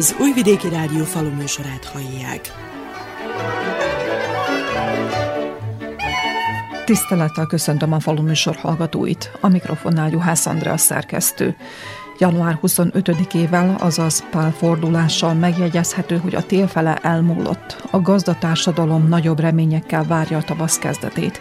Az Újvidéki Rádió faluműsorát hallják. Tisztelettel köszöntöm a faluműsor hallgatóit. A mikrofonnál Juhász Andrea szerkesztő. Január 25-ével, azaz pál fordulással megjegyezhető, hogy a télfele elmúlott. A gazdatársadalom nagyobb reményekkel várja a tavasz kezdetét.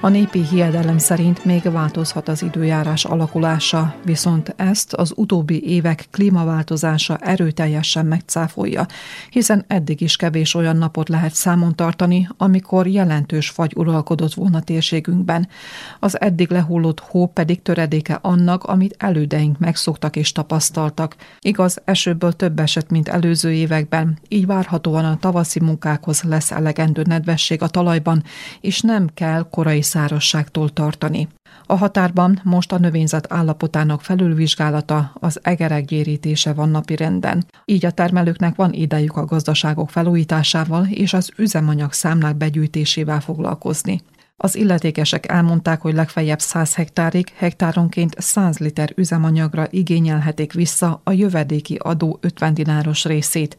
A népi hiedelem szerint még változhat az időjárás alakulása, viszont ezt az utóbbi évek klímaváltozása erőteljesen megcáfolja, hiszen eddig is kevés olyan napot lehet számon tartani, amikor jelentős fagy uralkodott volna térségünkben. Az eddig lehullott hó pedig töredéke annak, amit elődeink megszoktak és tapasztaltak. Igaz, esőből több eset, mint előző években, így várhatóan a tavaszi munkákhoz lesz elegendő nedvesség a talajban, és nem kell korai szárazságtól tartani. A határban most a növényzet állapotának felülvizsgálata, az egerek gyérítése van napi renden. Így a termelőknek van idejük a gazdaságok felújításával és az üzemanyag számlák begyűjtésével foglalkozni. Az illetékesek elmondták, hogy legfeljebb 100 hektárig hektáronként 100 liter üzemanyagra igényelhetik vissza a jövedéki adó 50 dináros részét.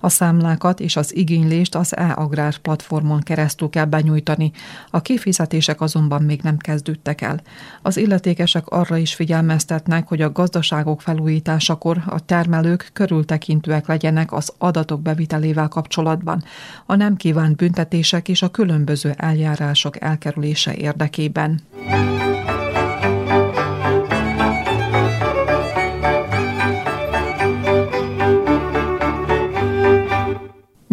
A számlákat és az igénylést az e-agrár platformon keresztül kell benyújtani. A kifizetések azonban még nem kezdődtek el. Az illetékesek arra is figyelmeztetnek, hogy a gazdaságok felújításakor a termelők körültekintőek legyenek az adatok bevitelével kapcsolatban. A nem kívánt büntetések és a különböző eljárások elkerülése érdekében.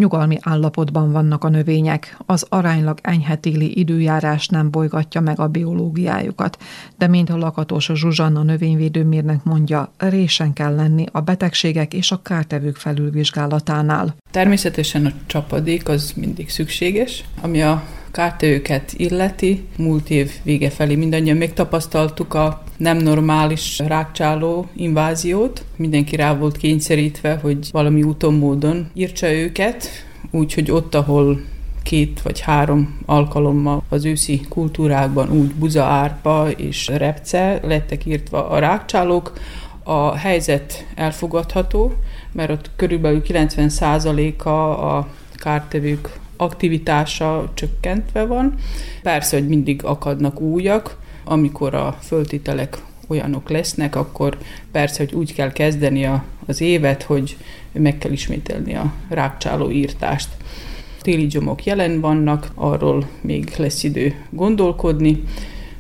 Nyugalmi állapotban vannak a növények, az aránylag enyhe időjárás nem bolygatja meg a biológiájukat, de mint a lakatos Zsuzsanna növényvédőmérnek mondja, résen kell lenni a betegségek és a kártevők felülvizsgálatánál. Természetesen a csapadék az mindig szükséges, ami a kártevőket illeti. Múlt év vége felé mindannyian megtapasztaltuk a nem normális rákcsáló inváziót. Mindenki rá volt kényszerítve, hogy valami úton módon írtsa őket, úgyhogy ott, ahol két vagy három alkalommal az őszi kultúrákban úgy buza, árpa és repce lettek írtva a rákcsálók, a helyzet elfogadható, mert ott körülbelül 90%-a a kártevők aktivitása csökkentve van. Persze, hogy mindig akadnak újak, amikor a föltételek olyanok lesznek, akkor persze, hogy úgy kell kezdeni a, az évet, hogy meg kell ismételni a rákcsáló írtást. Téli gyomok jelen vannak, arról még lesz idő gondolkodni,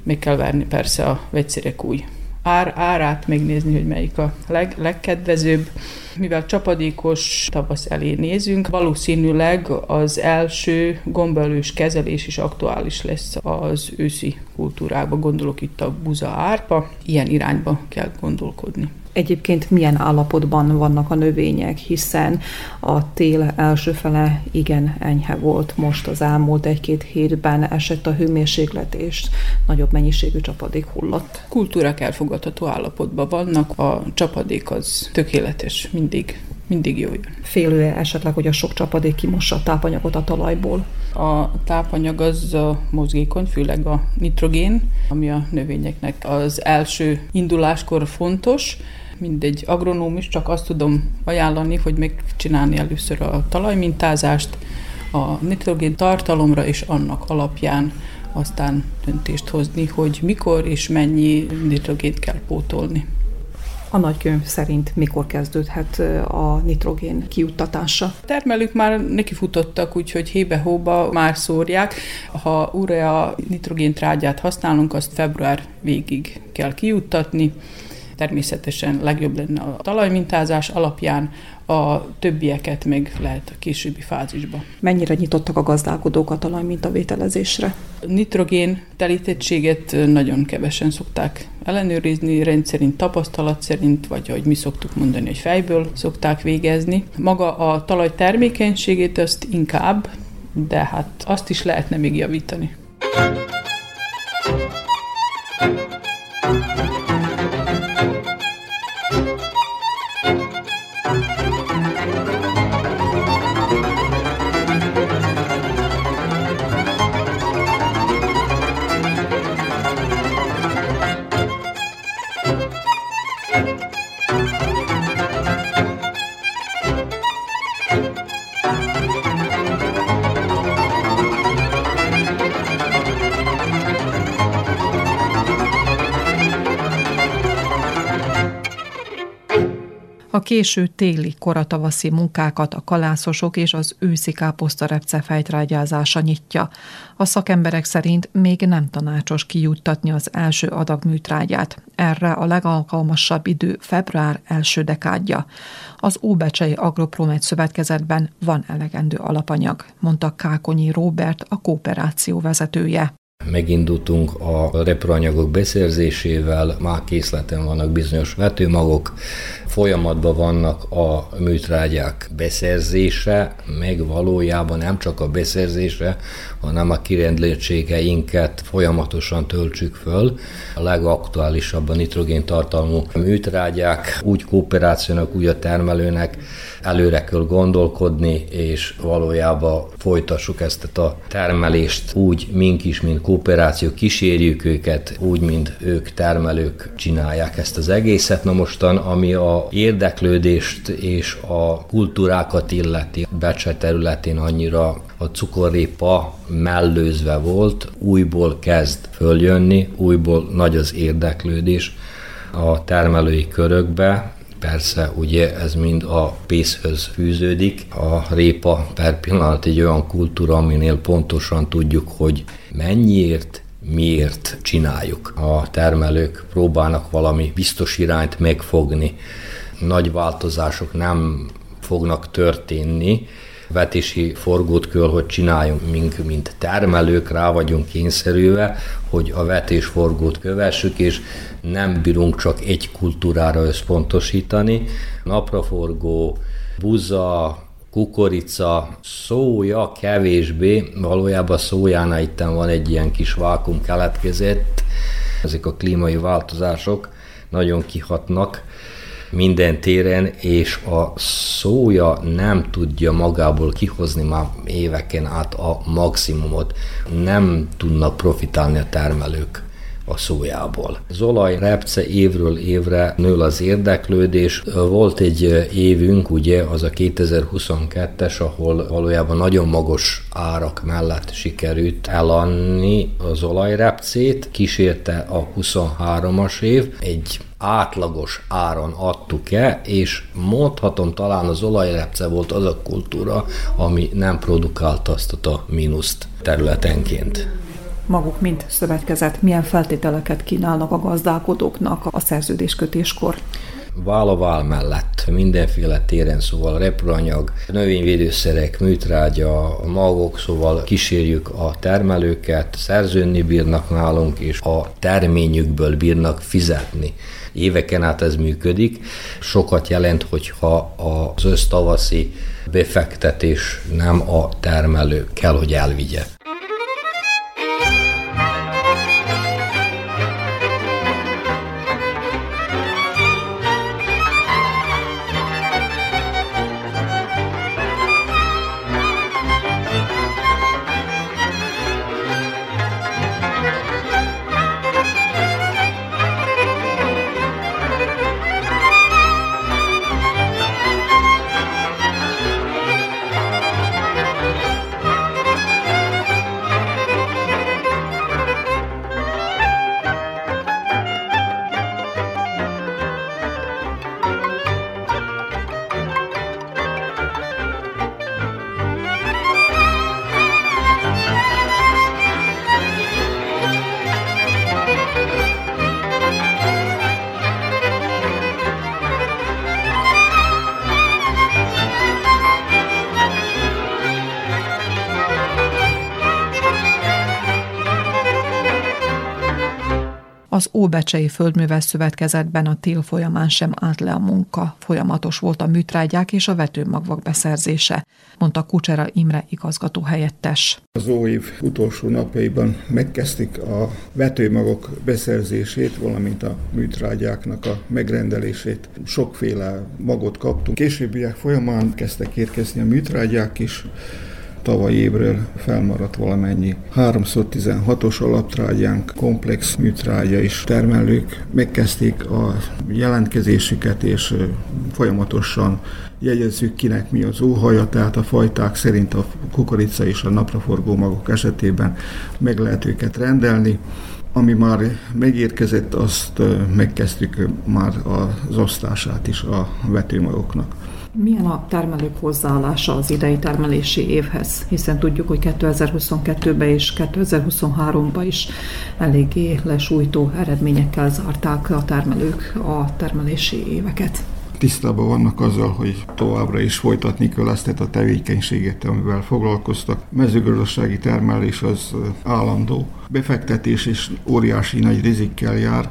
meg kell várni persze a vegyszerek új ár, árát megnézni, hogy melyik a leg, legkedvezőbb. Mivel csapadékos tavasz elé nézünk, valószínűleg az első gombaölős kezelés is aktuális lesz az őszi kultúrákban, gondolok itt a buza árpa, ilyen irányba kell gondolkodni egyébként milyen állapotban vannak a növények, hiszen a tél első fele igen enyhe volt most az elmúlt egy-két hétben esett a hőmérséklet, és nagyobb mennyiségű csapadék hullott. Kultúrák elfogadható állapotban vannak, a csapadék az tökéletes, mindig mindig jó jön. Félő esetleg, hogy a sok csapadék kimossa a tápanyagot a talajból? A tápanyag az a mozgékony, főleg a nitrogén, ami a növényeknek az első induláskor fontos, mindegy agronóm is, csak azt tudom ajánlani, hogy megcsinálni először a talajmintázást, a nitrogén tartalomra, és annak alapján aztán döntést hozni, hogy mikor és mennyi nitrogént kell pótolni. A nagykönyv szerint mikor kezdődhet a nitrogén kiuttatása? Termelők már nekifutottak, úgyhogy hébe-hóba már szórják. Ha urea nitrogén trágyát használunk, azt február végig kell kiuttatni Természetesen legjobb lenne a talajmintázás alapján, a többieket még lehet a későbbi fázisba. Mennyire nyitottak a gazdálkodók a talajmintavételezésre? Nitrogén telítettséget nagyon kevesen szokták ellenőrizni, rendszerint tapasztalat szerint, vagy ahogy mi szoktuk mondani, hogy fejből szokták végezni. Maga a talaj termékenységét azt inkább, de hát azt is lehetne még javítani. Késő téli, koratavaszi munkákat a kalászosok és az őszi káposztarepce fejtrágyázása nyitja. A szakemberek szerint még nem tanácsos kijuttatni az első adag műtrágyát. Erre a legalkalmasabb idő február első dekádja. Az Óbecsei Agropromet szövetkezetben van elegendő alapanyag, mondta Kákonyi Róbert, a kooperáció vezetője. Megindultunk a reproanyagok beszerzésével, már készleten vannak bizonyos vetőmagok, folyamatban vannak a műtrágyák beszerzése, meg valójában nem csak a beszerzése, hanem a kirendlétségeinket folyamatosan töltsük föl. A legaktuálisabb a nitrogén tartalmú műtrágyák, úgy kooperációnak, úgy a termelőnek előre kell gondolkodni, és valójában folytassuk ezt a termelést úgy, mink is, mint kooperáció, kísérjük őket, úgy, mint ők termelők csinálják ezt az egészet. Na mostan, ami a érdeklődést és a kultúrákat illeti, Becse területén annyira a cukorrépa mellőzve volt, újból kezd följönni, újból nagy az érdeklődés a termelői körökbe, Persze, ugye ez mind a pészhöz fűződik. A répa per pillanat egy olyan kultúra, aminél pontosan tudjuk, hogy mennyiért, miért csináljuk. A termelők próbálnak valami biztos irányt megfogni. Nagy változások nem fognak történni, vetési forgót kell, hogy csináljunk, mink, mint termelők rá vagyunk kényszerülve, hogy a vetésforgót kövessük, és nem bírunk csak egy kultúrára összpontosítani. Napraforgó, buza, kukorica, szója kevésbé, valójában szójánál itt van egy ilyen kis vákum keletkezett, ezek a klímai változások nagyon kihatnak minden téren, és a szója nem tudja magából kihozni már éveken át a maximumot. Nem tudnak profitálni a termelők a szójából. Az olaj repce évről évre nő az érdeklődés. Volt egy évünk, ugye, az a 2022-es, ahol valójában nagyon magas árak mellett sikerült elanni az olajrepcét. Kísérte a 23-as év, egy átlagos áron adtuk-e, és mondhatom talán az olajrepce volt az a kultúra, ami nem produkálta azt a mínuszt területenként maguk, mint szövetkezet, milyen feltételeket kínálnak a gazdálkodóknak a szerződéskötéskor? vál a vál mellett mindenféle téren, szóval reproanyag, növényvédőszerek, műtrágya, magok, szóval kísérjük a termelőket, szerződni bírnak nálunk, és a terményükből bírnak fizetni. Éveken át ez működik. Sokat jelent, hogyha az össztavaszi befektetés nem a termelő kell, hogy elvigye. Az Óbecsei Földművel Szövetkezetben a tél folyamán sem állt le a munka, folyamatos volt a műtrágyák és a vetőmagvak beszerzése, mondta Kucsera Imre igazgató helyettes. Az óév utolsó napjaiban megkezdték a vetőmagok beszerzését, valamint a műtrágyáknak a megrendelését. Sokféle magot kaptunk. Későbbiek folyamán kezdtek érkezni a műtrágyák is, tavaly évről felmaradt valamennyi 3x16-os alaptrágyánk, komplex műtrágya is termelők megkezdték a jelentkezésüket, és folyamatosan jegyezzük kinek mi az óhaja, tehát a fajták szerint a kukorica és a napraforgó magok esetében meg lehet őket rendelni. Ami már megérkezett, azt megkezdtük már az osztását is a vetőmagoknak. Milyen a termelők hozzáállása az idei termelési évhez? Hiszen tudjuk, hogy 2022-ben és 2023-ban is eléggé lesújtó eredményekkel zárták a termelők a termelési éveket tisztában vannak azzal, hogy továbbra is folytatni kell ezt a tevékenységet, amivel foglalkoztak. Mezőgazdasági termelés az állandó befektetés és óriási nagy rizikkel jár.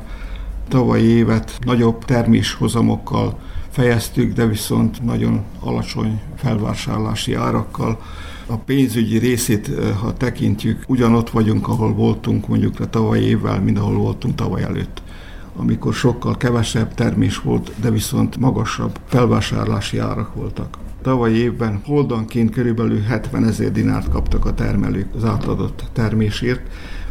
Tavalyi évet nagyobb terméshozamokkal fejeztük, de viszont nagyon alacsony felvásárlási árakkal. A pénzügyi részét, ha tekintjük, ugyanott vagyunk, ahol voltunk mondjuk a tavalyi évvel, mint ahol voltunk tavaly előtt amikor sokkal kevesebb termés volt, de viszont magasabb felvásárlási árak voltak. Tavalyi évben holdanként körülbelül 70 ezer dinárt kaptak a termelők az átadott termésért,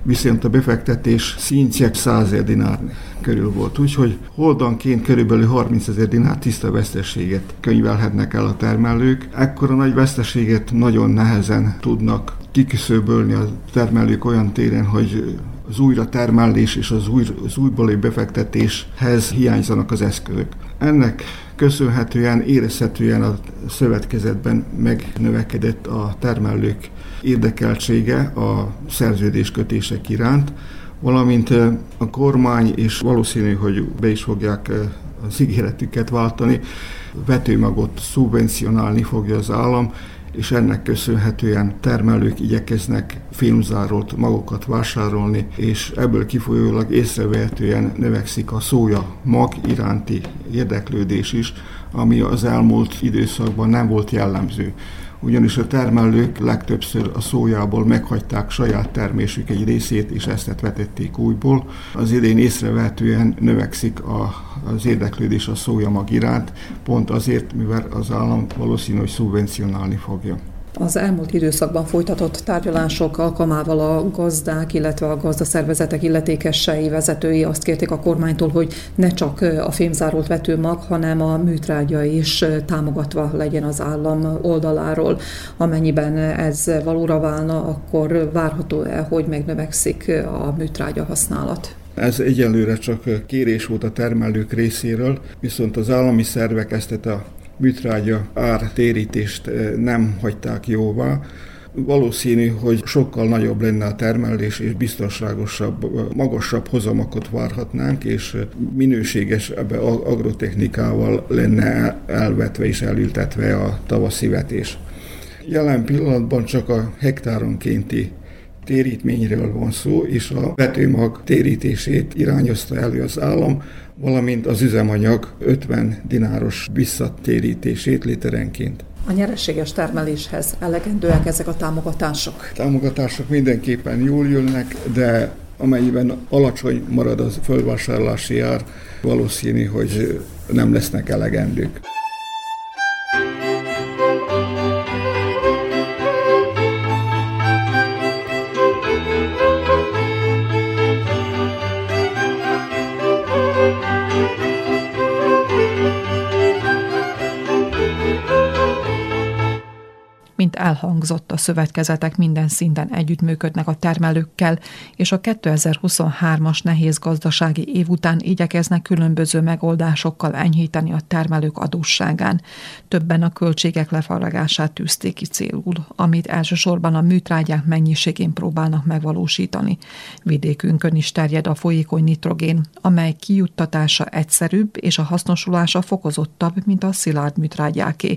viszont a befektetés szintje 100 ezer dinár körül volt, úgyhogy holdanként körülbelül 30 ezer dinár tiszta veszteséget könyvelhetnek el a termelők. Ekkora nagy veszteséget nagyon nehezen tudnak kiküszöbölni a termelők olyan téren, hogy az újra termelés és az, új, az újbóli befektetéshez hiányzanak az eszközök. Ennek köszönhetően érezhetően a szövetkezetben megnövekedett a termelők érdekeltsége a szerződéskötések iránt, valamint a kormány, és valószínű, hogy be is fogják az ígéretüket váltani, vetőmagot szubvencionálni fogja az állam, és ennek köszönhetően termelők igyekeznek filmzárolt magokat vásárolni, és ebből kifolyólag észrevehetően növekszik a szója mag iránti érdeklődés is, ami az elmúlt időszakban nem volt jellemző ugyanis a termelők legtöbbször a szójából meghagyták saját termésük egy részét, és ezt vetették újból. Az idén észrevehetően növekszik a, az érdeklődés a szójamag iránt, pont azért, mivel az állam valószínű, hogy szubvencionálni fogja. Az elmúlt időszakban folytatott tárgyalások alkalmával a gazdák, illetve a gazdaszervezetek illetékesei, vezetői azt kérték a kormánytól, hogy ne csak a fémzárolt vetőmag, hanem a műtrágya is támogatva legyen az állam oldaláról. Amennyiben ez valóra válna, akkor várható-e, hogy megnövekszik a műtrágya használat? Ez egyelőre csak kérés volt a termelők részéről, viszont az állami szervek ezt a műtrágya ártérítést eh, nem hagyták jóvá. Valószínű, hogy sokkal nagyobb lenne a termelés, és biztonságosabb, eh, magasabb hozamokat várhatnánk, és eh, minőséges ebbe agrotechnikával lenne elvetve és elültetve a tavaszi vetés. Jelen pillanatban csak a hektáronkénti térítményről van szó, és a vetőmag térítését irányozta elő az állam, valamint az üzemanyag 50 dináros visszatérítését literenként. A nyereséges termeléshez elegendőek ezek a támogatások? Támogatások mindenképpen jól jönnek, de amennyiben alacsony marad az fölvásárlási ár, valószínű, hogy nem lesznek elegendők. Elhangzott, a szövetkezetek minden szinten együttműködnek a termelőkkel, és a 2023-as nehéz gazdasági év után igyekeznek különböző megoldásokkal enyhíteni a termelők adósságán. Többen a költségek lefaragását tűzték ki célul, amit elsősorban a műtrágyák mennyiségén próbálnak megvalósítani. Vidékünkön is terjed a folyékony nitrogén, amely kijuttatása egyszerűbb és a hasznosulása fokozottabb, mint a szilárd műtrágyáké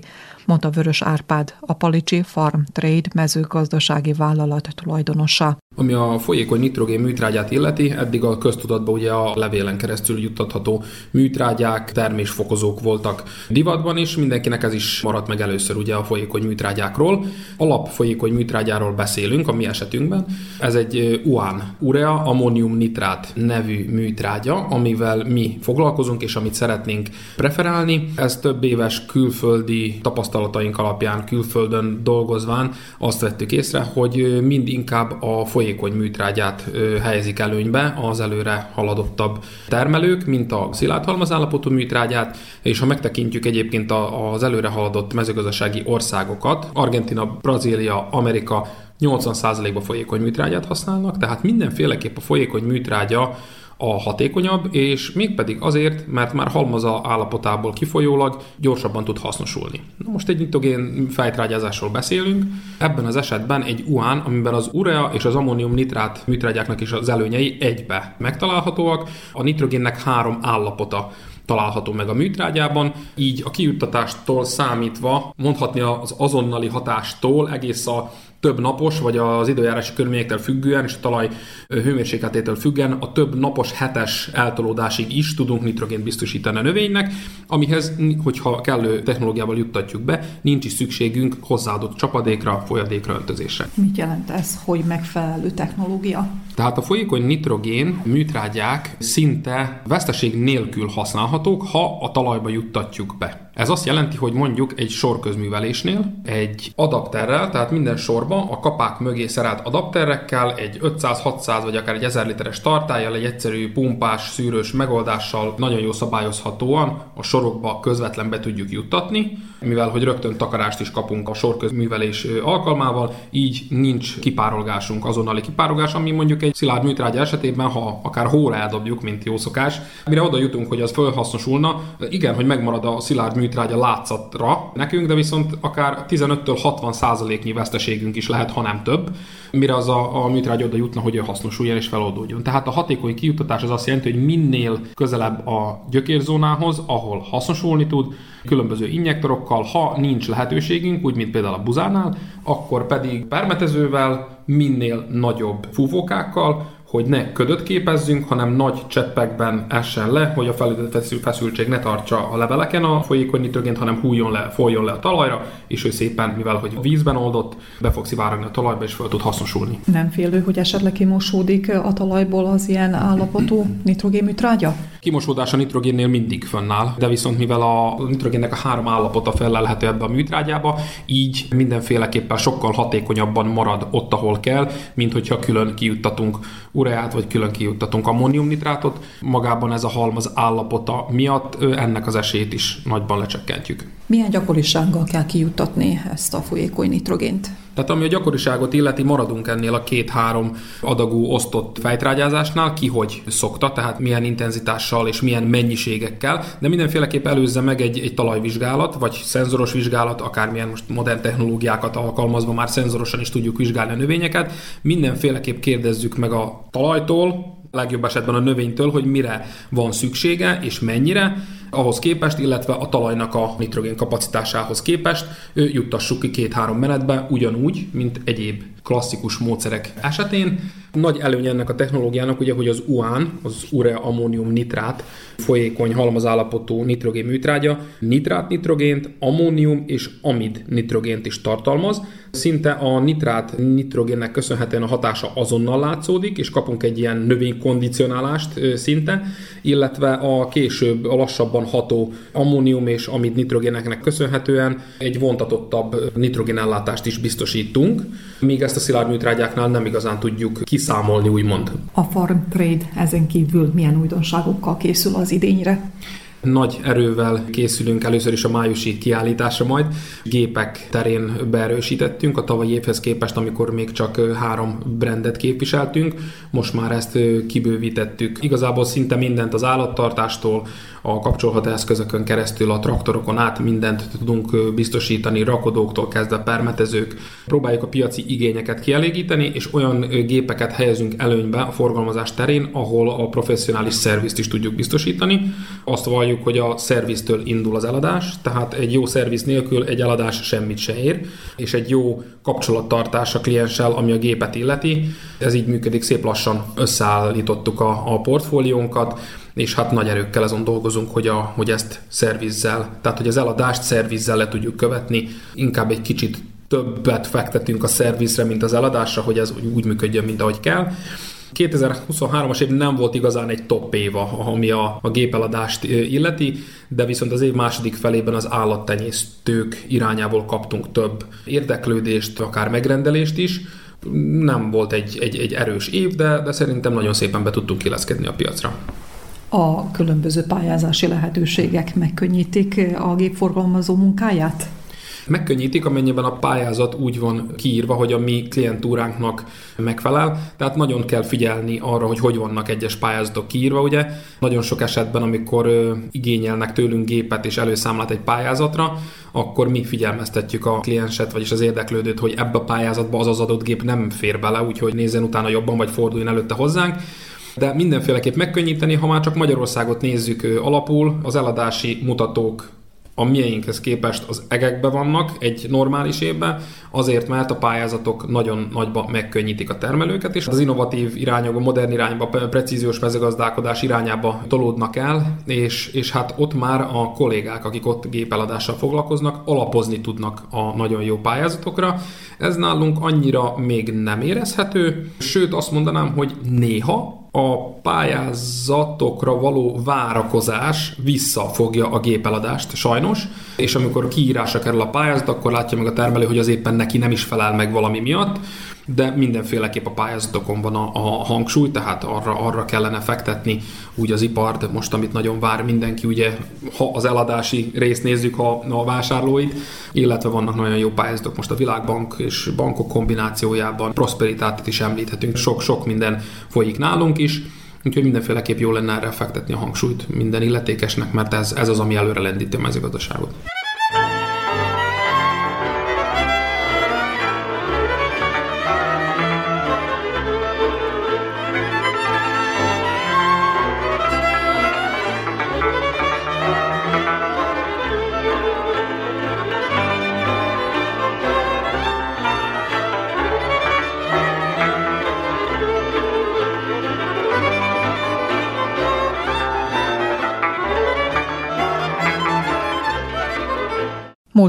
mondta Vörös Árpád, a Palicsi Farm Trade mezőgazdasági vállalat tulajdonosa. Ami a folyékony nitrogén műtrágyát illeti, eddig a köztudatban ugye a levélen keresztül juttatható műtrágyák, termésfokozók voltak divatban is, mindenkinek ez is maradt meg először ugye a folyékony műtrágyákról. Alap folyékony műtrágyáról beszélünk a mi esetünkben. Ez egy UAN, urea ammonium nitrát nevű műtrágya, amivel mi foglalkozunk és amit szeretnénk preferálni. Ez több éves külföldi tapasztalataink alapján külföldön dolgozván azt vettük észre, hogy mind inkább a folyékony folyékony műtrágyát helyezik előnybe az előre haladottabb termelők, mint a szilárd halmazállapotú műtrágyát, és ha megtekintjük egyébként az előre haladott mezőgazdasági országokat, Argentina, Brazília, Amerika, 80%-ban folyékony műtrágyát használnak, tehát mindenféleképp a folyékony műtrágya a hatékonyabb, és mégpedig azért, mert már halmaza állapotából kifolyólag gyorsabban tud hasznosulni. Na most egy nitrogén fejtrágyázásról beszélünk, ebben az esetben egy UAN, amiben az urea és az ammónium nitrát műtrágyáknak is az előnyei egybe megtalálhatóak, a nitrogénnek három állapota található meg a műtrágyában, így a kijuttatástól számítva, mondhatni az azonnali hatástól egész a több napos, vagy az időjárási körülményektől függően, és a talaj hőmérsékletétől függően a több napos hetes eltolódásig is tudunk nitrogént biztosítani a növénynek, amihez, hogyha kellő technológiával juttatjuk be, nincs is szükségünk hozzáadott csapadékra, folyadékra, öltözésre. Mit jelent ez, hogy megfelelő technológia? Tehát a folyékony nitrogén műtrágyák szinte veszteség nélkül használhatók, ha a talajba juttatjuk be. Ez azt jelenti, hogy mondjuk egy sorközművelésnél egy adapterrel, tehát minden sorba a kapák mögé szerelt adapterekkel, egy 500-600 vagy akár egy 1000 literes tartályjal, egy egyszerű pumpás, szűrős megoldással nagyon jó szabályozhatóan a sorokba közvetlen be tudjuk juttatni, mivel hogy rögtön takarást is kapunk a sorközművelés alkalmával, így nincs kipárolgásunk, azonnali kipárolgás, ami mondjuk egy szilárd műtrágya esetében, ha akár hóra eldobjuk, mint jó szokás, mire oda jutunk, hogy az felhasznosulna, igen, hogy megmarad a szilárd műtrágya látszatra nekünk, de viszont akár 15-től 60 százaléknyi veszteségünk is lehet, ha nem több, mire az a, a műtrágya oda jutna, hogy ő hasznosuljon és feloldódjon. Tehát a hatékony kijuttatás az azt jelenti, hogy minél közelebb a gyökérzónához, ahol hasznosulni tud, különböző injektorokkal, ha nincs lehetőségünk, úgy mint például a buzánál, akkor pedig permetezővel, minél nagyobb fúvókákkal, hogy ne ködöt képezzünk, hanem nagy cseppekben essen le, hogy a felületett feszültség ne tartsa a leveleken a folyékony nitrogént, hanem hújjon le, folyjon le a talajra, és ő szépen, mivel hogy vízben oldott, be fog szivárogni a talajba, és fel tud hasznosulni. Nem félő, hogy esetleg kimosódik a talajból az ilyen állapotú nitrogénműtrágya? Kimosódás a nitrogénnél mindig fönnáll, de viszont mivel a nitrogénnek a három állapota felelhető ebbe a műtrágyába, így mindenféleképpen sokkal hatékonyabban marad ott, ahol kell, mint hogyha külön kijuttatunk ureát, vagy külön kijuttatunk ammóniumnitrátot. Magában ez a halmaz állapota miatt ennek az esélyt is nagyban lecsökkentjük. Milyen gyakorisággal kell kijuttatni ezt a folyékony nitrogént? Tehát ami a gyakoriságot illeti, maradunk ennél a két-három adagú osztott fejtrágyázásnál, ki hogy szokta, tehát milyen intenzitással és milyen mennyiségekkel, de mindenféleképp előzze meg egy, egy talajvizsgálat, vagy szenzoros vizsgálat, akármilyen most modern technológiákat alkalmazva már szenzorosan is tudjuk vizsgálni a növényeket. Mindenféleképp kérdezzük meg a talajtól, legjobb esetben a növénytől, hogy mire van szüksége és mennyire, ahhoz képest, illetve a talajnak a nitrogén kapacitásához képest juttassuk ki két-három menetbe, ugyanúgy, mint egyéb klasszikus módszerek esetén. Nagy előny ennek a technológiának ugye, hogy az UAN, az urea ammónium nitrát, folyékony halmazállapotú nitrogén műtrágya, nitrát nitrogént, ammónium és amid nitrogént is tartalmaz. Szinte a nitrát nitrogénnek köszönhetően a hatása azonnal látszódik, és kapunk egy ilyen növénykondicionálást szinte, illetve a később a lassabban ható ammónium és amid nitrogéneknek köszönhetően egy vontatottabb nitrogénellátást is biztosítunk, míg ezt a szilárd műtrágyáknál nem igazán tudjuk kiszámolni, úgymond. A Farm Trade ezen kívül milyen újdonságokkal készül az idényre? Nagy erővel készülünk először is a májusi kiállításra majd. Gépek terén beerősítettünk a tavalyi évhez képest, amikor még csak három brandet képviseltünk. Most már ezt kibővítettük. Igazából szinte mindent az állattartástól, a kapcsolható eszközökön keresztül a traktorokon át mindent tudunk biztosítani, rakodóktól kezdve permetezők. Próbáljuk a piaci igényeket kielégíteni, és olyan gépeket helyezünk előnybe a forgalmazás terén, ahol a professzionális szervizt is tudjuk biztosítani. Azt valljuk, hogy a szerviztől indul az eladás, tehát egy jó szerviz nélkül egy eladás semmit se ér, és egy jó kapcsolattartás a klienssel, ami a gépet illeti. Ez így működik, szép lassan összeállítottuk a, a portfóliónkat, és hát nagy erőkkel azon dolgozunk, hogy, a, hogy ezt szervizzel, tehát hogy az eladást szervizzel le tudjuk követni, inkább egy kicsit többet fektetünk a szervizre, mint az eladásra, hogy ez úgy működjön, mint ahogy kell. 2023-as év nem volt igazán egy top éva, ami a, a gépeladást illeti, de viszont az év második felében az állattenyésztők irányából kaptunk több érdeklődést, akár megrendelést is. Nem volt egy, egy, egy erős év, de, de szerintem nagyon szépen be tudtunk kileszkedni a piacra a különböző pályázási lehetőségek megkönnyítik a gépforgalmazó munkáját? Megkönnyítik, amennyiben a pályázat úgy van kiírva, hogy a mi klientúránknak megfelel. Tehát nagyon kell figyelni arra, hogy hogy vannak egyes pályázatok kiírva, ugye. Nagyon sok esetben, amikor igényelnek tőlünk gépet és előszámlát egy pályázatra, akkor mi figyelmeztetjük a klienset, vagyis az érdeklődőt, hogy ebbe a pályázatba az az adott gép nem fér bele, úgyhogy nézzen utána jobban, vagy forduljon előtte hozzánk de mindenféleképp megkönnyíteni, ha már csak Magyarországot nézzük alapul, az eladási mutatók a mieinkhez képest az egekbe vannak egy normális évben, azért mert a pályázatok nagyon nagyba megkönnyítik a termelőket, és az innovatív irányokba, modern irányba, precíziós mezőgazdálkodás irányába tolódnak el, és, és hát ott már a kollégák, akik ott gépeladással foglalkoznak, alapozni tudnak a nagyon jó pályázatokra. Ez nálunk annyira még nem érezhető, sőt azt mondanám, hogy néha a pályázatokra való várakozás visszafogja a gépeladást, sajnos, és amikor kiírása kerül a pályázat, akkor látja meg a termelő, hogy az éppen neki nem is felel meg valami miatt, de mindenféleképp a pályázatokon van a, a hangsúly, tehát arra, arra kellene fektetni úgy az ipart, most amit nagyon vár mindenki, ugye ha az eladási részt nézzük, ha a vásárlóit, illetve vannak nagyon jó pályázatok most a világbank és bankok kombinációjában, prosperitátet is említhetünk, sok-sok minden folyik nálunk is, Úgyhogy mindenféleképp jó lenne erre fektetni a hangsúlyt minden illetékesnek, mert ez, ez az, ami előre lendíti a mezőgazdaságot.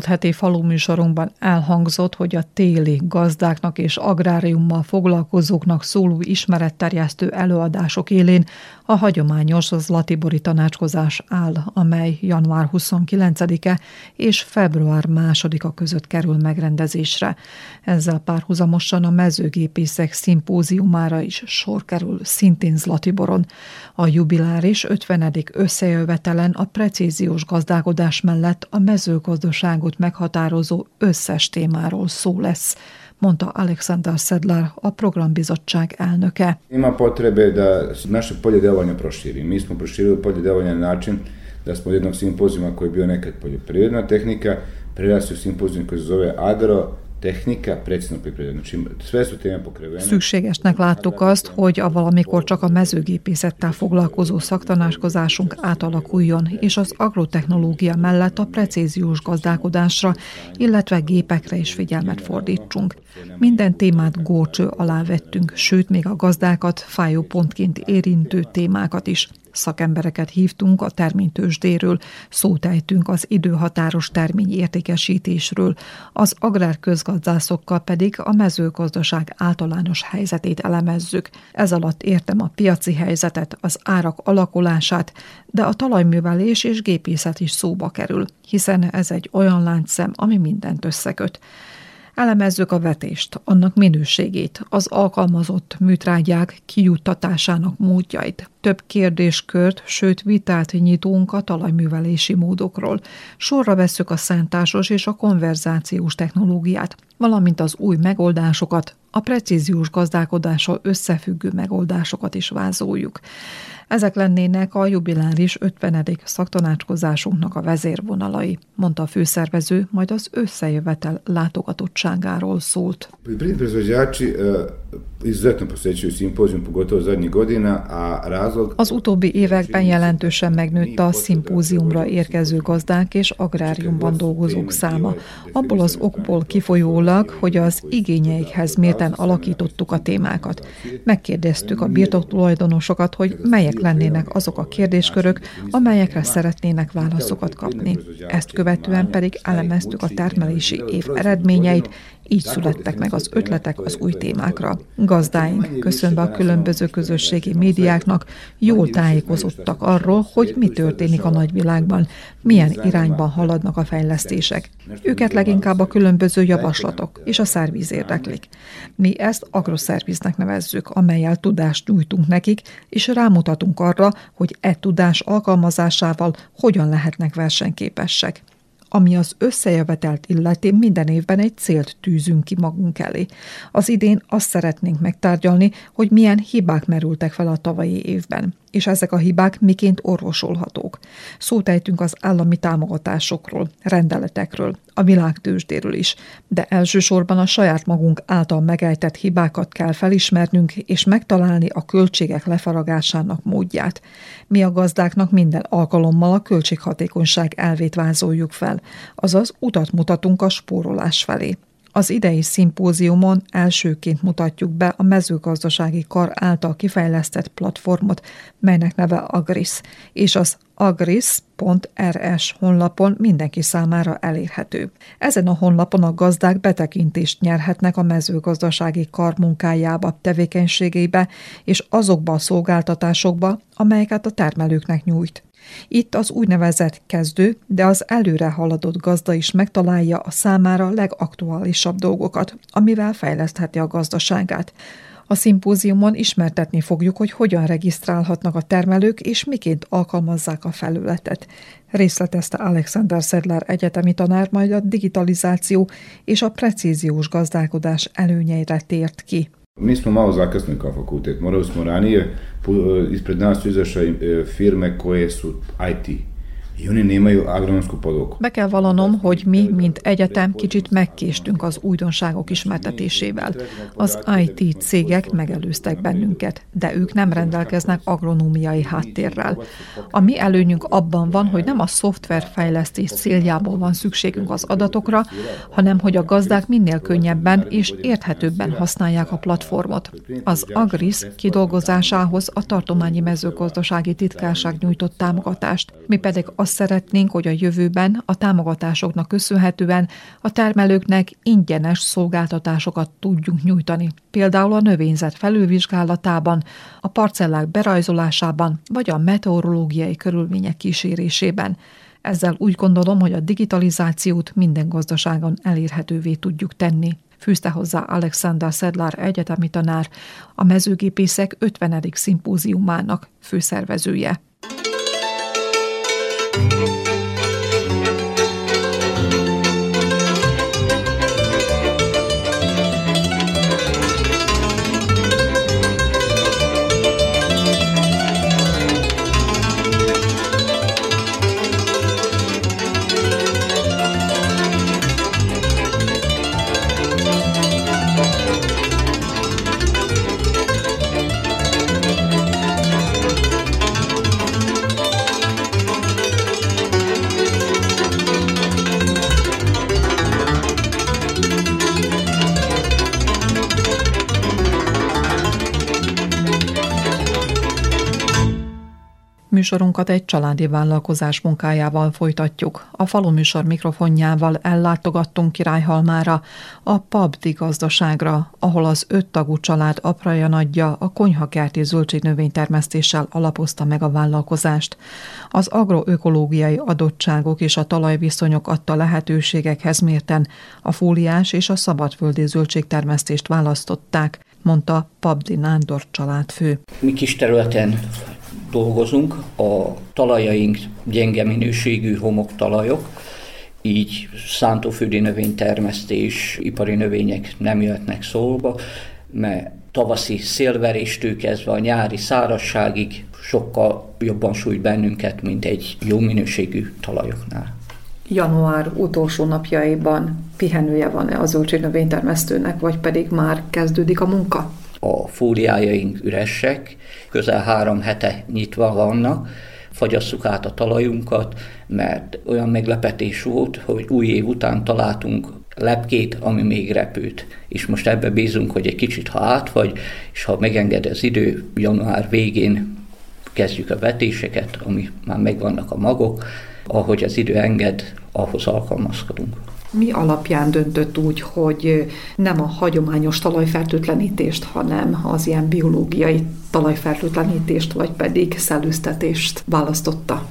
Múlt heti faluműsorunkban elhangzott, hogy a téli gazdáknak és agráriummal foglalkozóknak szóló ismeretterjesztő előadások élén a hagyományos Zlatibori tanácskozás áll, amely január 29-e és február 2-a között kerül megrendezésre. Ezzel párhuzamosan a mezőgépészek szimpóziumára is sor kerül szintén Zlatiboron. A jubiláris 50. összejövetelen a precíziós gazdálkodás mellett a mezőgazdaságot meghatározó összes témáról szó lesz mondta Aleksandar Sedlar, a programbizottság elnöke. Ima potrebe da naše polje delovanja proširi. Mi smo proširili polje delovanja na način da smo od jednog simpozijuma koji je bio nekad poljoprivredna tehnika, prerasli u simpozijum koji se zove agro technika, precízno Szükségesnek láttuk azt, hogy a valamikor csak a mezőgépészettel foglalkozó szaktanáskozásunk átalakuljon, és az agrotechnológia mellett a precíziós gazdálkodásra, illetve gépekre is figyelmet fordítsunk. Minden témát górcső alá vettünk, sőt még a gazdákat fájó pontként érintő témákat is. Szakembereket hívtunk a terménytősdéről, szót ejtünk az időhatáros termény értékesítésről, az agrárközgazdászokkal pedig a mezőgazdaság általános helyzetét elemezzük. Ez alatt értem a piaci helyzetet, az árak alakulását, de a talajművelés és gépészet is szóba kerül, hiszen ez egy olyan láncszem, ami mindent összeköt. Elemezzük a vetést, annak minőségét, az alkalmazott műtrágyák kijuttatásának módjait. Több kérdéskört, sőt vitát nyitunk a talajművelési módokról. Sorra vesszük a szentásos és a konverzációs technológiát, valamint az új megoldásokat, a precíziós gazdálkodással összefüggő megoldásokat is vázoljuk. Ezek lennének a jubiláris 50. szaktanácskozásunknak a vezérvonalai, mondta a főszervező, majd az összejövetel látogatottságáról szólt. Az utóbbi években jelentősen megnőtt a szimpóziumra érkező gazdák és agráriumban dolgozók száma. Abból az okból kifolyólag, hogy az igényeikhez mérten alakítottuk a témákat. Megkérdeztük a birtoktulajdonosokat, hogy melyek lennének azok a kérdéskörök, amelyekre szeretnének válaszokat kapni. Ezt követően pedig elemeztük a termelési év eredményeit, így születtek meg az ötletek az új témákra. Gazdáink, köszönve a különböző közösségi médiáknak, jól tájékozottak arról, hogy mi történik a nagyvilágban, milyen irányban haladnak a fejlesztések. Őket leginkább a különböző javaslatok és a szerviz érdeklik. Mi ezt agroszerviznek nevezzük, amelyel tudást nyújtunk nekik, és rámutatunk arra, hogy e tudás alkalmazásával hogyan lehetnek versenyképesek. Ami az összejövetelt illeti, minden évben egy célt tűzünk ki magunk elé. Az idén azt szeretnénk megtárgyalni, hogy milyen hibák merültek fel a tavalyi évben és ezek a hibák miként orvosolhatók. Szót ejtünk az állami támogatásokról, rendeletekről, a világtősdéről is, de elsősorban a saját magunk által megejtett hibákat kell felismernünk és megtalálni a költségek lefaragásának módját. Mi a gazdáknak minden alkalommal a költséghatékonyság elvét vázoljuk fel, azaz utat mutatunk a spórolás felé. Az idei szimpóziumon elsőként mutatjuk be a mezőgazdasági kar által kifejlesztett platformot, melynek neve Agris, és az agris.rs honlapon mindenki számára elérhető. Ezen a honlapon a gazdák betekintést nyerhetnek a mezőgazdasági kar munkájába, tevékenységeibe és azokba a szolgáltatásokba, amelyeket a termelőknek nyújt. Itt az úgynevezett kezdő, de az előre haladott gazda is megtalálja a számára legaktuálisabb dolgokat, amivel fejlesztheti a gazdaságát. A szimpóziumon ismertetni fogjuk, hogy hogyan regisztrálhatnak a termelők és miként alkalmazzák a felületet. Részletezte Alexander Sedler egyetemi tanár, majd a digitalizáció és a precíziós gazdálkodás előnyeire tért ki. Mi smo malo zakasni kao fakultet. Morali smo ranije, ispred nas su izašle firme koje su IT Be kell vallanom, hogy mi, mint egyetem, kicsit megkéstünk az újdonságok ismertetésével. Az IT cégek megelőztek bennünket, de ők nem rendelkeznek agronómiai háttérrel. A mi előnyünk abban van, hogy nem a szoftverfejlesztés céljából van szükségünk az adatokra, hanem hogy a gazdák minél könnyebben és érthetőbben használják a platformot. Az Agris kidolgozásához a tartományi mezőgazdasági titkárság nyújtott támogatást, mi pedig azt azt szeretnénk, hogy a jövőben a támogatásoknak köszönhetően a termelőknek ingyenes szolgáltatásokat tudjunk nyújtani. Például a növényzet felülvizsgálatában, a parcellák berajzolásában vagy a meteorológiai körülmények kísérésében. Ezzel úgy gondolom, hogy a digitalizációt minden gazdaságon elérhetővé tudjuk tenni fűzte hozzá Alexander Sedlar egyetemi tanár, a mezőgépészek 50. szimpóziumának főszervezője. Műsorunkat egy családi vállalkozás munkájával folytatjuk. A falu műsor mikrofonjával ellátogattunk Királyhalmára, a Pabdi gazdaságra, ahol az öt tagú család apraja nagyja a konyhakerti zöldségnövénytermesztéssel alapozta meg a vállalkozást. Az agroökológiai adottságok és a talajviszonyok adta lehetőségekhez mérten a fóliás és a szabadföldi zöldségtermesztést választották, mondta Pabdi Nándor családfő. Mi kis területen dolgozunk, a talajaink gyenge minőségű homoktalajok, így szántóföldi növénytermesztés, ipari növények nem jöhetnek szólba, mert tavaszi szélveréstől kezdve a nyári szárazságig sokkal jobban sújt bennünket, mint egy jó minőségű talajoknál. Január utolsó napjaiban pihenője van-e az növénytermesztőnek, vagy pedig már kezdődik a munka? A fóliájaink üresek, közel három hete nyitva vannak, fagyasszuk át a talajunkat, mert olyan meglepetés volt, hogy új év után találtunk lepkét, ami még repült. És most ebbe bízunk, hogy egy kicsit ha átfagy, és ha megenged az idő, január végén kezdjük a vetéseket, ami már megvannak a magok, ahogy az idő enged, ahhoz alkalmazkodunk mi alapján döntött úgy, hogy nem a hagyományos talajfertőtlenítést, hanem az ilyen biológiai talajfertőtlenítést, vagy pedig szellőztetést választotta?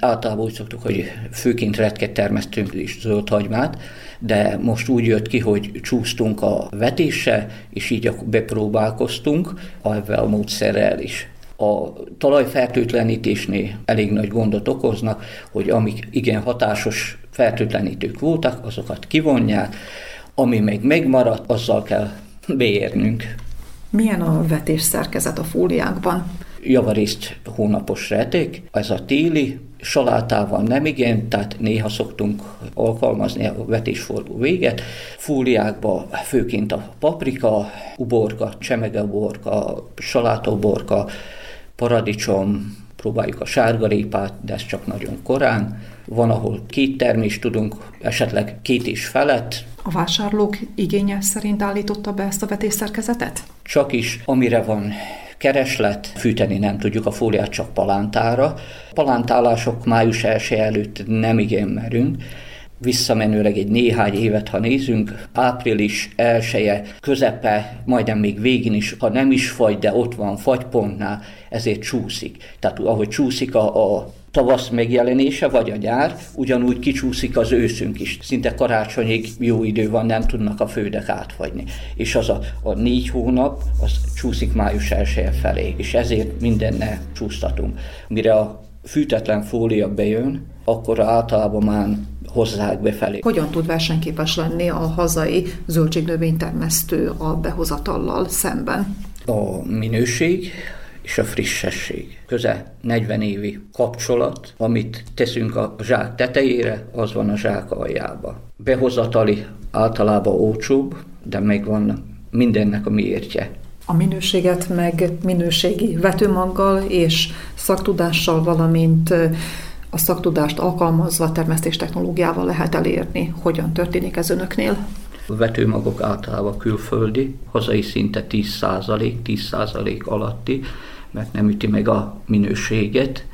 Általában úgy szoktuk, hogy főként retket termesztünk is zöld hagymát, de most úgy jött ki, hogy csúsztunk a vetése, és így bepróbálkoztunk ezzel a módszerrel is. A talajfertőtlenítésnél elég nagy gondot okoznak, hogy amik igen hatásos fertőtlenítők voltak, azokat kivonják, ami még megmaradt, azzal kell beérnünk. Milyen a vetés szerkezet a fóliákban? Javarészt hónapos reték, ez a téli, salátával nem igen, tehát néha szoktunk alkalmazni a vetésforduló véget. Fóliákba főként a paprika, uborka, csemegeborka, salátoborka, paradicsom, próbáljuk a sárgarépát, de ez csak nagyon korán. Van, ahol két termést tudunk, esetleg két is felett. A vásárlók igénye szerint állította be ezt a vetésszerkezetet? Csak is, amire van kereslet, fűteni nem tudjuk a fóliát csak palántára. Palántálások május 1 előtt nem igen merünk, visszamenőleg egy néhány évet, ha nézünk, április elsője, közepe, majdnem még végén is, ha nem is fagy, de ott van fagypontnál, ezért csúszik. Tehát ahogy csúszik a, a tavasz megjelenése, vagy a nyár, ugyanúgy kicsúszik az őszünk is. Szinte karácsonyig jó idő van, nem tudnak a földek átfagyni. És az a, a négy hónap, az csúszik május elsője felé, és ezért mindenne csúsztatunk. Mire a fűtetlen fólia bejön, akkor általában már hozzák befelé. Hogyan tud versenyképes lenni a hazai zöldségnövénytermesztő a behozatallal szemben? A minőség, és a frissesség. Köze 40 évi kapcsolat, amit teszünk a zsák tetejére, az van a zsák aljába. Behozatali általában olcsóbb, de megvan mindennek a miértje. A minőséget meg minőségi vetőmaggal és szaktudással, valamint a szaktudást alkalmazva termesztés technológiával lehet elérni. Hogyan történik ez önöknél? A vetőmagok általában külföldi, hazai szinte 10%, 10% alatti, mert nem üti meg a minőséget.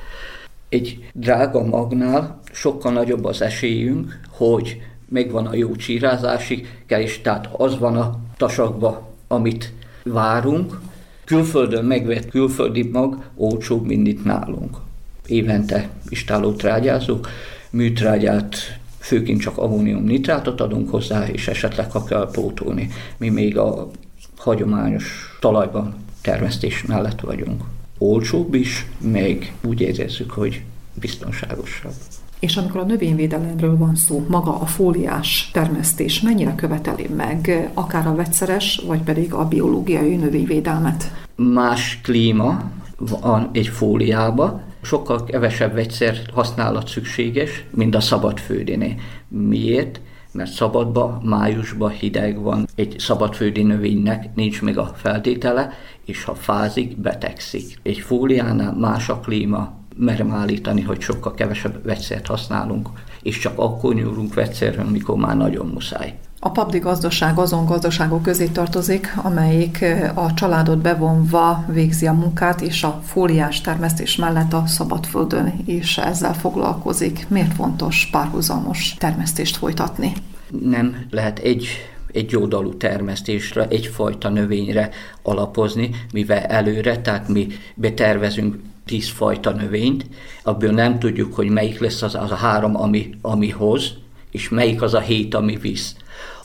Egy drága magnál sokkal nagyobb az esélyünk, hogy megvan a jó csírázási és tehát az van a tasakba, amit várunk. Külföldön megvett külföldi mag olcsóbb, mint itt nálunk. Évente istálót trágyázunk, műtrágyát főként csak ammónium nitrátot adunk hozzá, és esetleg ha kell pótolni. Mi még a hagyományos talajban termesztés mellett vagyunk. Olcsóbb is, még úgy érezzük, hogy biztonságosabb. És amikor a növényvédelemről van szó, maga a fóliás termesztés mennyire követeli meg akár a vegyszeres, vagy pedig a biológiai növényvédelmet? Más klíma van egy fóliába, sokkal kevesebb vegyszer használat szükséges, mint a szabadföldiné. Miért? mert szabadba, májusban hideg van, egy szabadföldi növénynek nincs még a feltétele, és ha fázik, betegszik. Egy fóliánál más a klíma, merem állítani, hogy sokkal kevesebb vegyszert használunk, és csak akkor nyúlunk vegyszerről, mikor már nagyon muszáj. A papdi gazdaság azon gazdaságok közé tartozik, amelyik eh, a családot bevonva végzi a munkát, és a fóliás termesztés mellett a szabadföldön is ezzel foglalkozik. Miért fontos párhuzamos termesztést folytatni? Nem lehet egy egy oldalú termesztésre, egyfajta növényre alapozni, mivel előre, tehát mi betervezünk tíz fajta növényt, abból nem tudjuk, hogy melyik lesz az, az a három, ami, ami hoz, és melyik az a hét, ami visz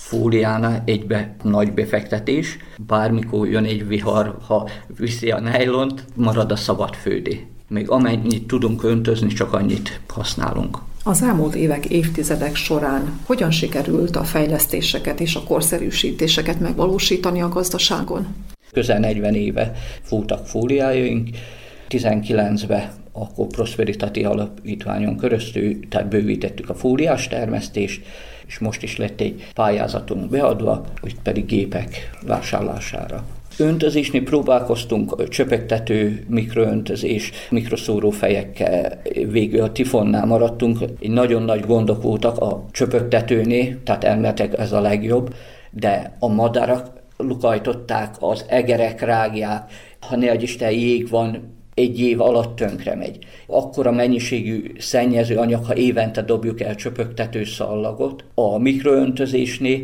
fóliánál egybe nagy befektetés, bármikor jön egy vihar, ha viszi a nejlont, marad a szabad fődé. Még amennyit tudunk öntözni, csak annyit használunk. Az elmúlt évek, évtizedek során hogyan sikerült a fejlesztéseket és a korszerűsítéseket megvalósítani a gazdaságon? Közel 40 éve fútak fóliájaink, 19-ben akkor Prosperitati Alapítványon köröztül, tehát bővítettük a fóliás termesztést, és most is lett egy pályázatunk beadva, hogy pedig gépek vásárlására. Öntözésnél próbálkoztunk, csöpegtető, mikroöntözés, mikroszórófejekkel, végül a tifonnál maradtunk. Nagyon nagy gondok voltak a csöpögtetőnél, tehát elmetek ez a legjobb, de a madarak lukajtották, az egerek rágják, ha ne Isten jég van, egy év alatt tönkre megy. Akkor a mennyiségű szennyező anyag, ha évente dobjuk el csöpögtető szallagot, a mikroöntözésnél,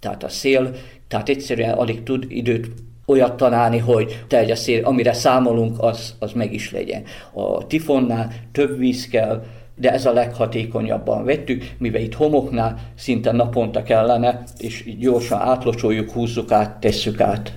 tehát a szél, tehát egyszerűen alig tud időt olyat találni, hogy teljes szél, amire számolunk, az, az meg is legyen. A tifonnál több víz kell, de ez a leghatékonyabban vettük, mivel itt homoknál szinte naponta kellene, és gyorsan átlocsoljuk, húzzuk át, tesszük át.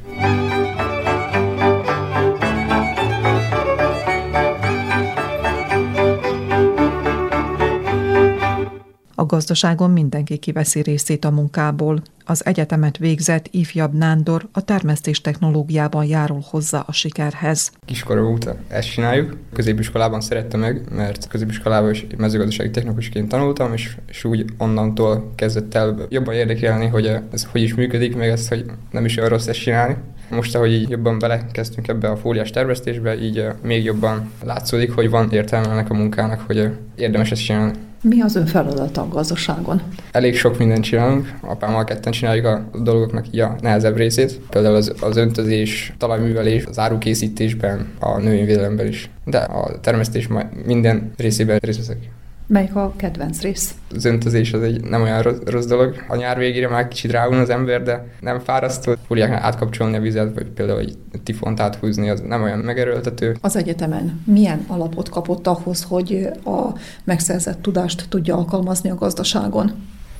A mezőgazdaságon mindenki kiveszi részét a munkából. Az egyetemet végzett ifjabb Nándor a termesztés technológiában járul hozzá a sikerhez. Kiskorom óta ezt csináljuk. Középiskolában szerettem meg, mert középiskolában is mezőgazdasági technikusként tanultam, és, és úgy onnantól kezdett el jobban érdekelni, hogy ez hogy is működik, meg ez, hogy nem is olyan rossz ezt csinálni. Most, ahogy így jobban belekezdtünk ebbe a fóliás tervesztésbe, így még jobban látszódik, hogy van értelme ennek a munkának, hogy érdemes ezt csinálni. Mi az ön feladata a gazdaságon? Elég sok mindent csinálunk. Apámmal ketten csináljuk a dolgoknak így a nehezebb részét. Például az, az öntözés, talajművelés, az árukészítésben, a növényvédelemben is. De a termesztés minden részében részt veszek. Melyik a kedvenc rész? Az öntözés az egy nem olyan rossz, rossz dolog. A nyár végére már kicsit rául az ember, de nem fárasztó. Fúriáknál átkapcsolni a vizet, vagy például egy tifont áthúzni, az nem olyan megerőltető. Az egyetemen milyen alapot kapott ahhoz, hogy a megszerzett tudást tudja alkalmazni a gazdaságon?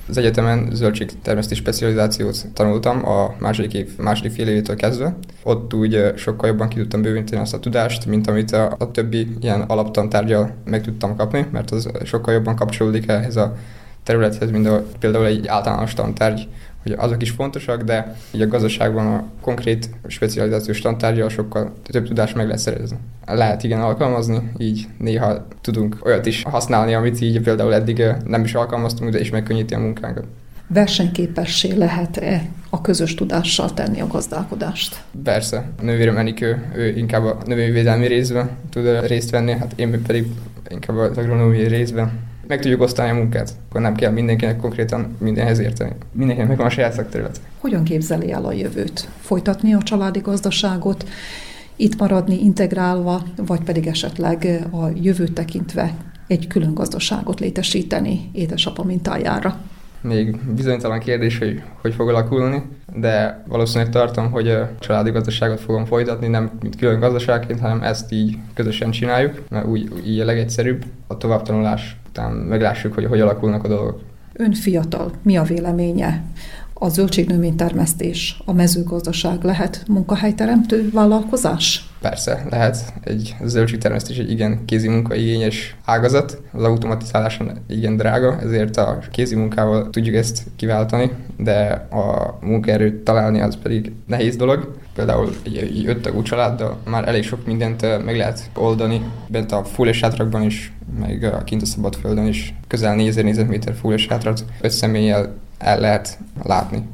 Az egyetemen zöldségtermesztés specializációt tanultam a második év, második fél évétől kezdve. Ott úgy sokkal jobban ki tudtam bővíteni azt a tudást, mint amit a, a többi ilyen alaptantárgyal meg tudtam kapni, mert az sokkal jobban kapcsolódik ehhez a területhez, mint a, például egy általános tantárgy, hogy azok is fontosak, de így a gazdaságban a konkrét specializációs tantárgyal sokkal több tudást meg lehet szerezni. Lehet igen alkalmazni, így néha tudunk olyat is használni, amit így például eddig nem is alkalmaztunk, de is megkönnyíti a munkánkat. Versenyképessé lehet-e a közös tudással tenni a gazdálkodást? Persze. A nővérem Enikő, ő inkább a növényvédelmi részben tud részt venni, hát én pedig inkább az agronómiai részben meg tudjuk osztani a munkát. Akkor nem kell mindenkinek konkrétan mindenhez érteni. Mindenkinek meg van a saját szakterület. Hogyan képzeli el a jövőt? Folytatni a családi gazdaságot, itt maradni integrálva, vagy pedig esetleg a jövőt tekintve egy külön gazdaságot létesíteni édesapa mintájára? Még bizonytalan kérdés, hogy hogy fog alakulni, de valószínűleg tartom, hogy a családi gazdaságot fogom folytatni, nem mint külön gazdaságként, hanem ezt így közösen csináljuk, mert úgy, úgy így a legegyszerűbb. A továbbtanulás után meglássuk, hogy hogy alakulnak a dolgok. Ön fiatal, mi a véleménye? A zöldségnövénytermesztés, a mezőgazdaság lehet munkahelyteremtő vállalkozás? Persze, lehet. Egy zöldségtermesztés egy igen kézi munkaigényes ágazat. Az automatizáláson igen drága, ezért a kézi munkával tudjuk ezt kiváltani, de a munkaerőt találni az pedig nehéz dolog. Például egy, öttagú családdal már elég sok mindent meg lehet oldani. Bent a fúlés sátrakban is, meg kint a szabadföldön is közel 4000 négyzetméter fúlés sátrat öt személlyel el lehet látni.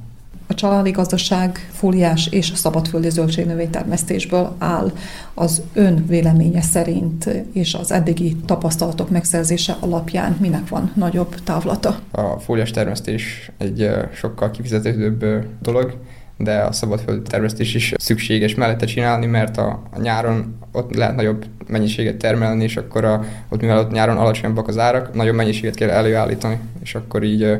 A családi gazdaság fóliás és szabadföldi zöldségnövénytermesztésből áll az ön véleménye szerint és az eddigi tapasztalatok megszerzése alapján minek van nagyobb távlata? A fóliás termesztés egy sokkal kifizetődőbb dolog, de a szabadföldi termesztés is szükséges mellette csinálni, mert a, a nyáron ott lehet nagyobb mennyiséget termelni, és akkor a, ott mivel ott nyáron alacsonyabbak az árak, nagyobb mennyiséget kell előállítani, és akkor így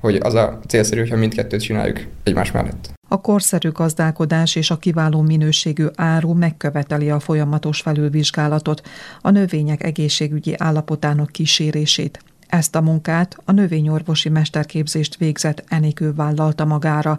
hogy az a célszerű, hogyha mindkettőt csináljuk egymás mellett. A korszerű gazdálkodás és a kiváló minőségű áru megköveteli a folyamatos felülvizsgálatot, a növények egészségügyi állapotának kísérését. Ezt a munkát a növényorvosi mesterképzést végzett Enikő vállalta magára.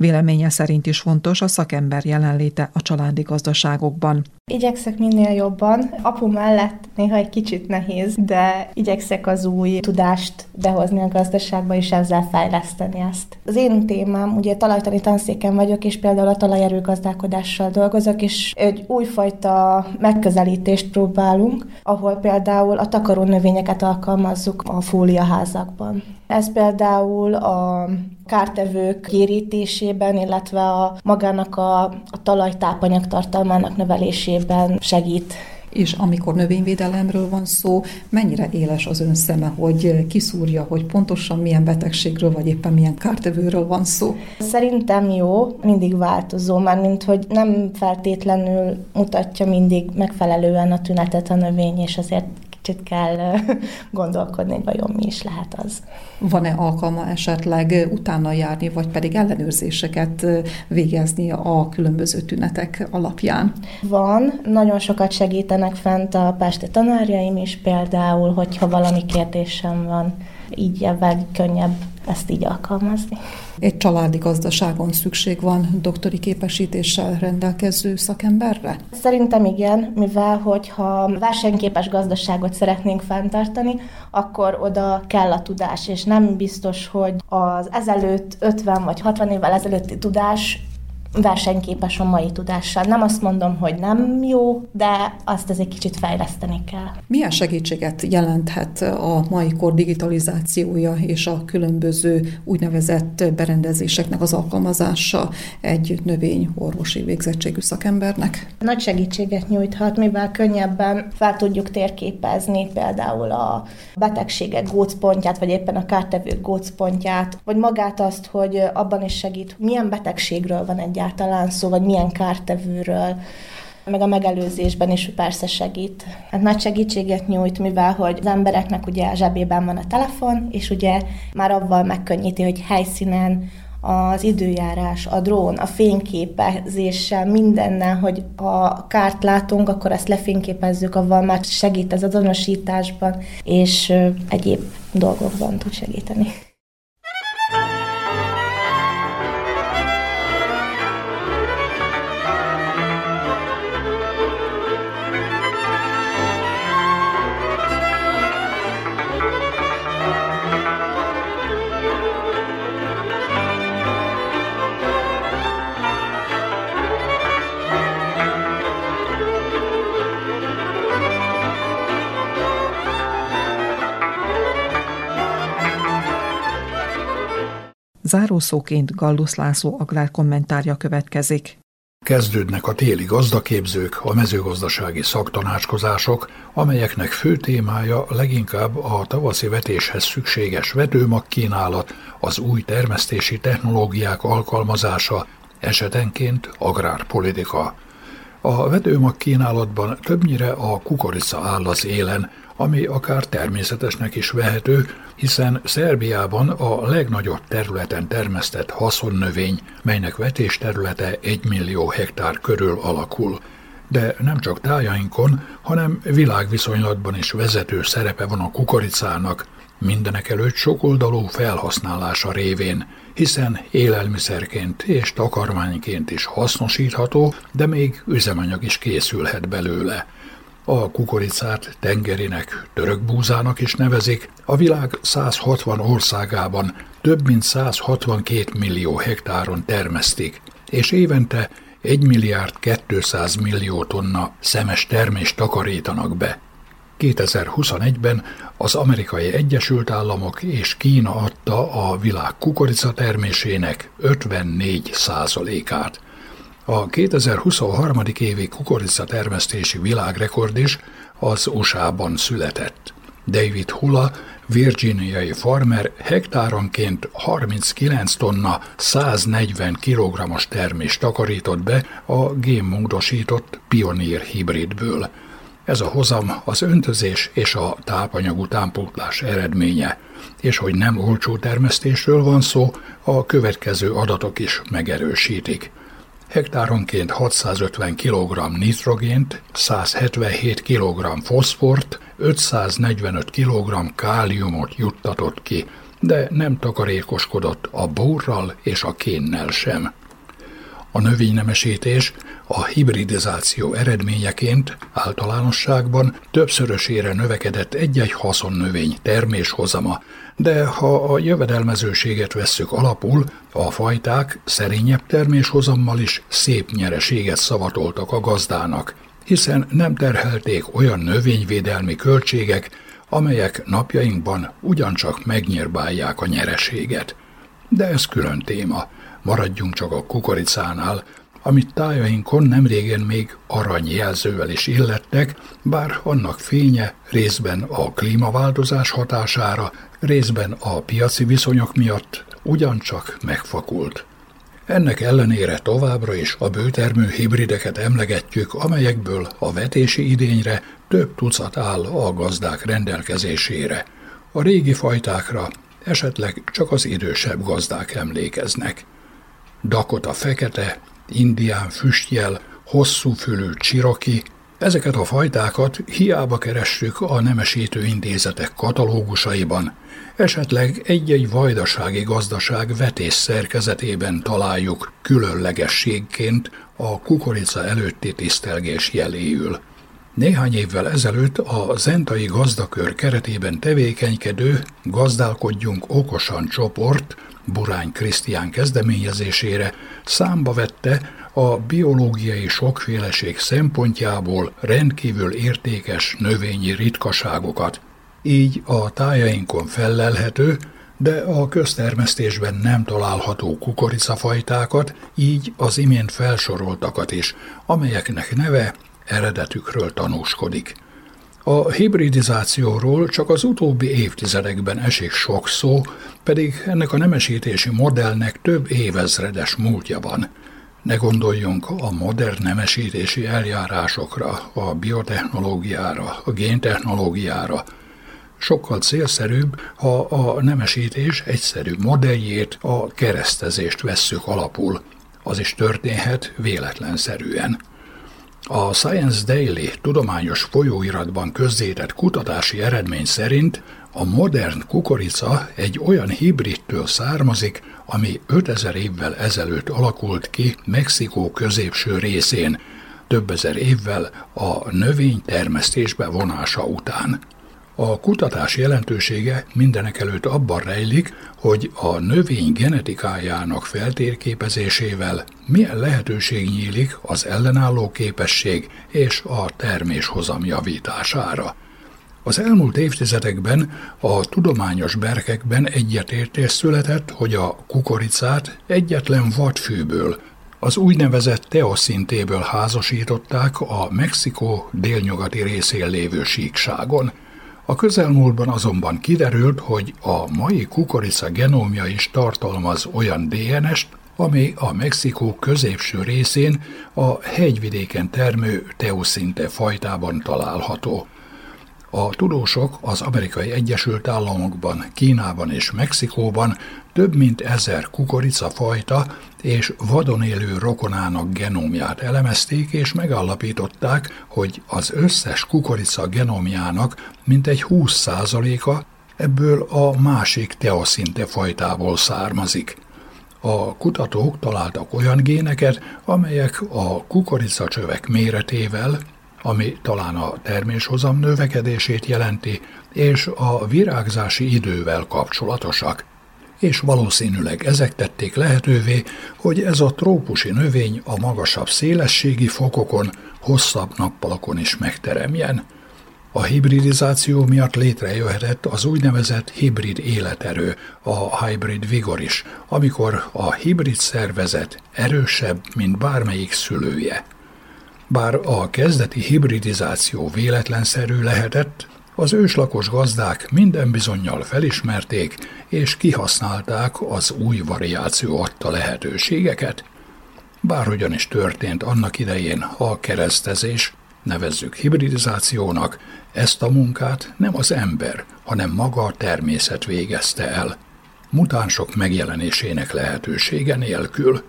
Véleménye szerint is fontos a szakember jelenléte a családi gazdaságokban. Igyekszek minél jobban. Apu mellett néha egy kicsit nehéz, de igyekszek az új tudást behozni a gazdaságba, és ezzel fejleszteni ezt. Az én témám, ugye talajtani tanszéken vagyok, és például a talajerőgazdálkodással dolgozok, és egy újfajta megközelítést próbálunk, ahol például a takaró növényeket alkalmazzuk a fóliaházakban. Ez például a kártevők kérítésében, illetve a magának a, a talaj tápanyagtartalmának növelésében segít és amikor növényvédelemről van szó, mennyire éles az ön szeme, hogy kiszúrja, hogy pontosan milyen betegségről, vagy éppen milyen kártevőről van szó? Szerintem jó, mindig változó, már mint hogy nem feltétlenül mutatja mindig megfelelően a tünetet a növény, és azért kicsit kell gondolkodni, hogy vajon mi is lehet az. Van-e alkalma esetleg utána járni, vagy pedig ellenőrzéseket végezni a különböző tünetek alapján? Van, nagyon sokat segítenek fent a pesti tanárjaim is például, hogyha valami kérdésem van, így ebben könnyebb ezt így alkalmazni. Egy családi gazdaságon szükség van doktori képesítéssel rendelkező szakemberre? Szerintem igen, mivel hogyha versenyképes gazdaságot szeretnénk fenntartani, akkor oda kell a tudás, és nem biztos, hogy az ezelőtt 50 vagy 60 évvel ezelőtti tudás versenyképes a mai tudással. Nem azt mondom, hogy nem jó, de azt egy kicsit fejleszteni kell. Milyen segítséget jelenthet a mai kor digitalizációja és a különböző úgynevezett berendezéseknek az alkalmazása egy növényorvosi végzettségű szakembernek? Nagy segítséget nyújthat, mivel könnyebben fel tudjuk térképezni például a betegségek gócpontját, vagy éppen a kártevők gócpontját, vagy magát azt, hogy abban is segít, milyen betegségről van egy egyáltalán szó, vagy milyen kártevőről, meg a megelőzésben is persze segít. Hát nagy segítséget nyújt, mivel hogy az embereknek ugye a zsebében van a telefon, és ugye már avval megkönnyíti, hogy helyszínen az időjárás, a drón, a fényképezéssel, mindennel, hogy a kárt látunk, akkor ezt lefényképezzük, avval már segít az azonosításban, és egyéb dolgokban tud segíteni. Zárószóként Gallus László agrár kommentárja következik. Kezdődnek a téli gazdaképzők, a mezőgazdasági szaktanácskozások, amelyeknek fő témája leginkább a tavaszi vetéshez szükséges vetőmagkínálat, az új termesztési technológiák alkalmazása, esetenként agrárpolitika. A vetőmag kínálatban többnyire a kukorica áll az élen, ami akár természetesnek is vehető, hiszen Szerbiában a legnagyobb területen termesztett haszonnövény, melynek vetés területe 1 millió hektár körül alakul. De nem csak tájainkon, hanem világviszonylatban is vezető szerepe van a kukoricának, mindenek előtt sokoldalú felhasználása révén, hiszen élelmiszerként és takarmányként is hasznosítható, de még üzemanyag is készülhet belőle. A kukoricát tengerinek, török búzának is nevezik, a világ 160 országában több mint 162 millió hektáron termesztik, és évente 1 milliárd 200 millió tonna szemes termést takarítanak be. 2021-ben az amerikai Egyesült Államok és Kína adta a világ kukorica termésének 54 százalékát. A 2023. évi kukorica termesztési világrekord is az USA-ban született. David Hula, virginiai farmer hektáronként 39 tonna 140 kg-os termést takarított be a génmódosított Pioneer hibridből. Ez a hozam az öntözés és a tápanyag utánpótlás eredménye, és hogy nem olcsó termesztésről van szó, a következő adatok is megerősítik hektáronként 650 kg nitrogént, 177 kg foszfort, 545 kg káliumot juttatott ki, de nem takarékoskodott a bórral és a kénnel sem. A növénynemesítés a hibridizáció eredményeként általánosságban többszörösére növekedett egy-egy haszonnövény terméshozama, de ha a jövedelmezőséget vesszük alapul, a fajták szerényebb terméshozammal is szép nyereséget szavatoltak a gazdának, hiszen nem terhelték olyan növényvédelmi költségek, amelyek napjainkban ugyancsak megnyírbálják a nyereséget. De ez külön téma. Maradjunk csak a kukoricánál, amit tájainkon nem régen még aranyjelzővel is illettek, bár annak fénye részben a klímaváltozás hatására, részben a piaci viszonyok miatt ugyancsak megfakult. Ennek ellenére továbbra is a bőtermű hibrideket emlegetjük, amelyekből a vetési idényre több tucat áll a gazdák rendelkezésére. A régi fajtákra esetleg csak az idősebb gazdák emlékeznek. Dakota fekete, indián füstjel, hosszú fülű csiroki, Ezeket a fajtákat hiába keressük a nemesítő intézetek katalógusaiban, esetleg egy-egy vajdasági gazdaság vetés szerkezetében találjuk különlegességként a kukorica előtti tisztelgés jeléül. Néhány évvel ezelőtt a Zentai gazdakör keretében tevékenykedő Gazdálkodjunk okosan csoport Burány Krisztián kezdeményezésére számba vette a biológiai sokféleség szempontjából rendkívül értékes növényi ritkaságokat. Így a tájainkon fellelhető, de a köztermesztésben nem található kukoricafajtákat, így az imént felsoroltakat is, amelyeknek neve eredetükről tanúskodik. A hibridizációról csak az utóbbi évtizedekben esik sok szó, pedig ennek a nemesítési modellnek több évezredes múltja van. Ne gondoljunk a modern nemesítési eljárásokra, a biotechnológiára, a géntechnológiára. Sokkal célszerűbb, ha a nemesítés egyszerű modelljét, a keresztezést vesszük alapul. Az is történhet véletlenszerűen. A Science Daily tudományos folyóiratban közzétett kutatási eredmény szerint a modern kukorica egy olyan hibridtől származik, ami 5000 évvel ezelőtt alakult ki Mexikó középső részén, több ezer évvel a növény termesztésbe vonása után. A kutatás jelentősége mindenek előtt abban rejlik, hogy a növény genetikájának feltérképezésével milyen lehetőség nyílik az ellenálló képesség és a terméshozam javítására. Az elmúlt évtizedekben a tudományos berkekben egyetértés született, hogy a kukoricát egyetlen vadfűből, az úgynevezett teoszintéből házasították a Mexikó délnyugati részén lévő síkságon – a közelmúltban azonban kiderült, hogy a mai kukorica genómja is tartalmaz olyan DNS-t, ami a Mexikó középső részén a hegyvidéken termő teoszinte fajtában található. A tudósok az amerikai Egyesült Államokban, Kínában és Mexikóban több mint ezer kukoricafajta és vadon élő rokonának genómját elemezték, és megállapították, hogy az összes kukorica genómjának mintegy 20%-a ebből a másik teoszinte fajtából származik. A kutatók találtak olyan géneket, amelyek a kukoricacsövek méretével, ami talán a terméshozam növekedését jelenti, és a virágzási idővel kapcsolatosak és valószínűleg ezek tették lehetővé, hogy ez a trópusi növény a magasabb szélességi fokokon, hosszabb nappalakon is megteremjen. A hibridizáció miatt létrejöhetett az úgynevezett hibrid életerő, a hybrid vigor is, amikor a hibrid szervezet erősebb, mint bármelyik szülője. Bár a kezdeti hibridizáció véletlenszerű lehetett, az őslakos gazdák minden bizonyal felismerték és kihasználták az új variáció adta lehetőségeket. Bárhogyan is történt annak idején a keresztezés, nevezzük hibridizációnak, ezt a munkát nem az ember, hanem maga a természet végezte el, mutánsok megjelenésének lehetősége nélkül.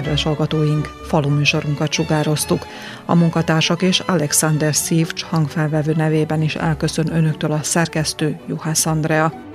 Kedves hallgatóink, faluműsorunkat sugároztuk. A munkatársak és Alexander Szívcs hangfelvevő nevében is elköszön önöktől a szerkesztő Juhász Andrea.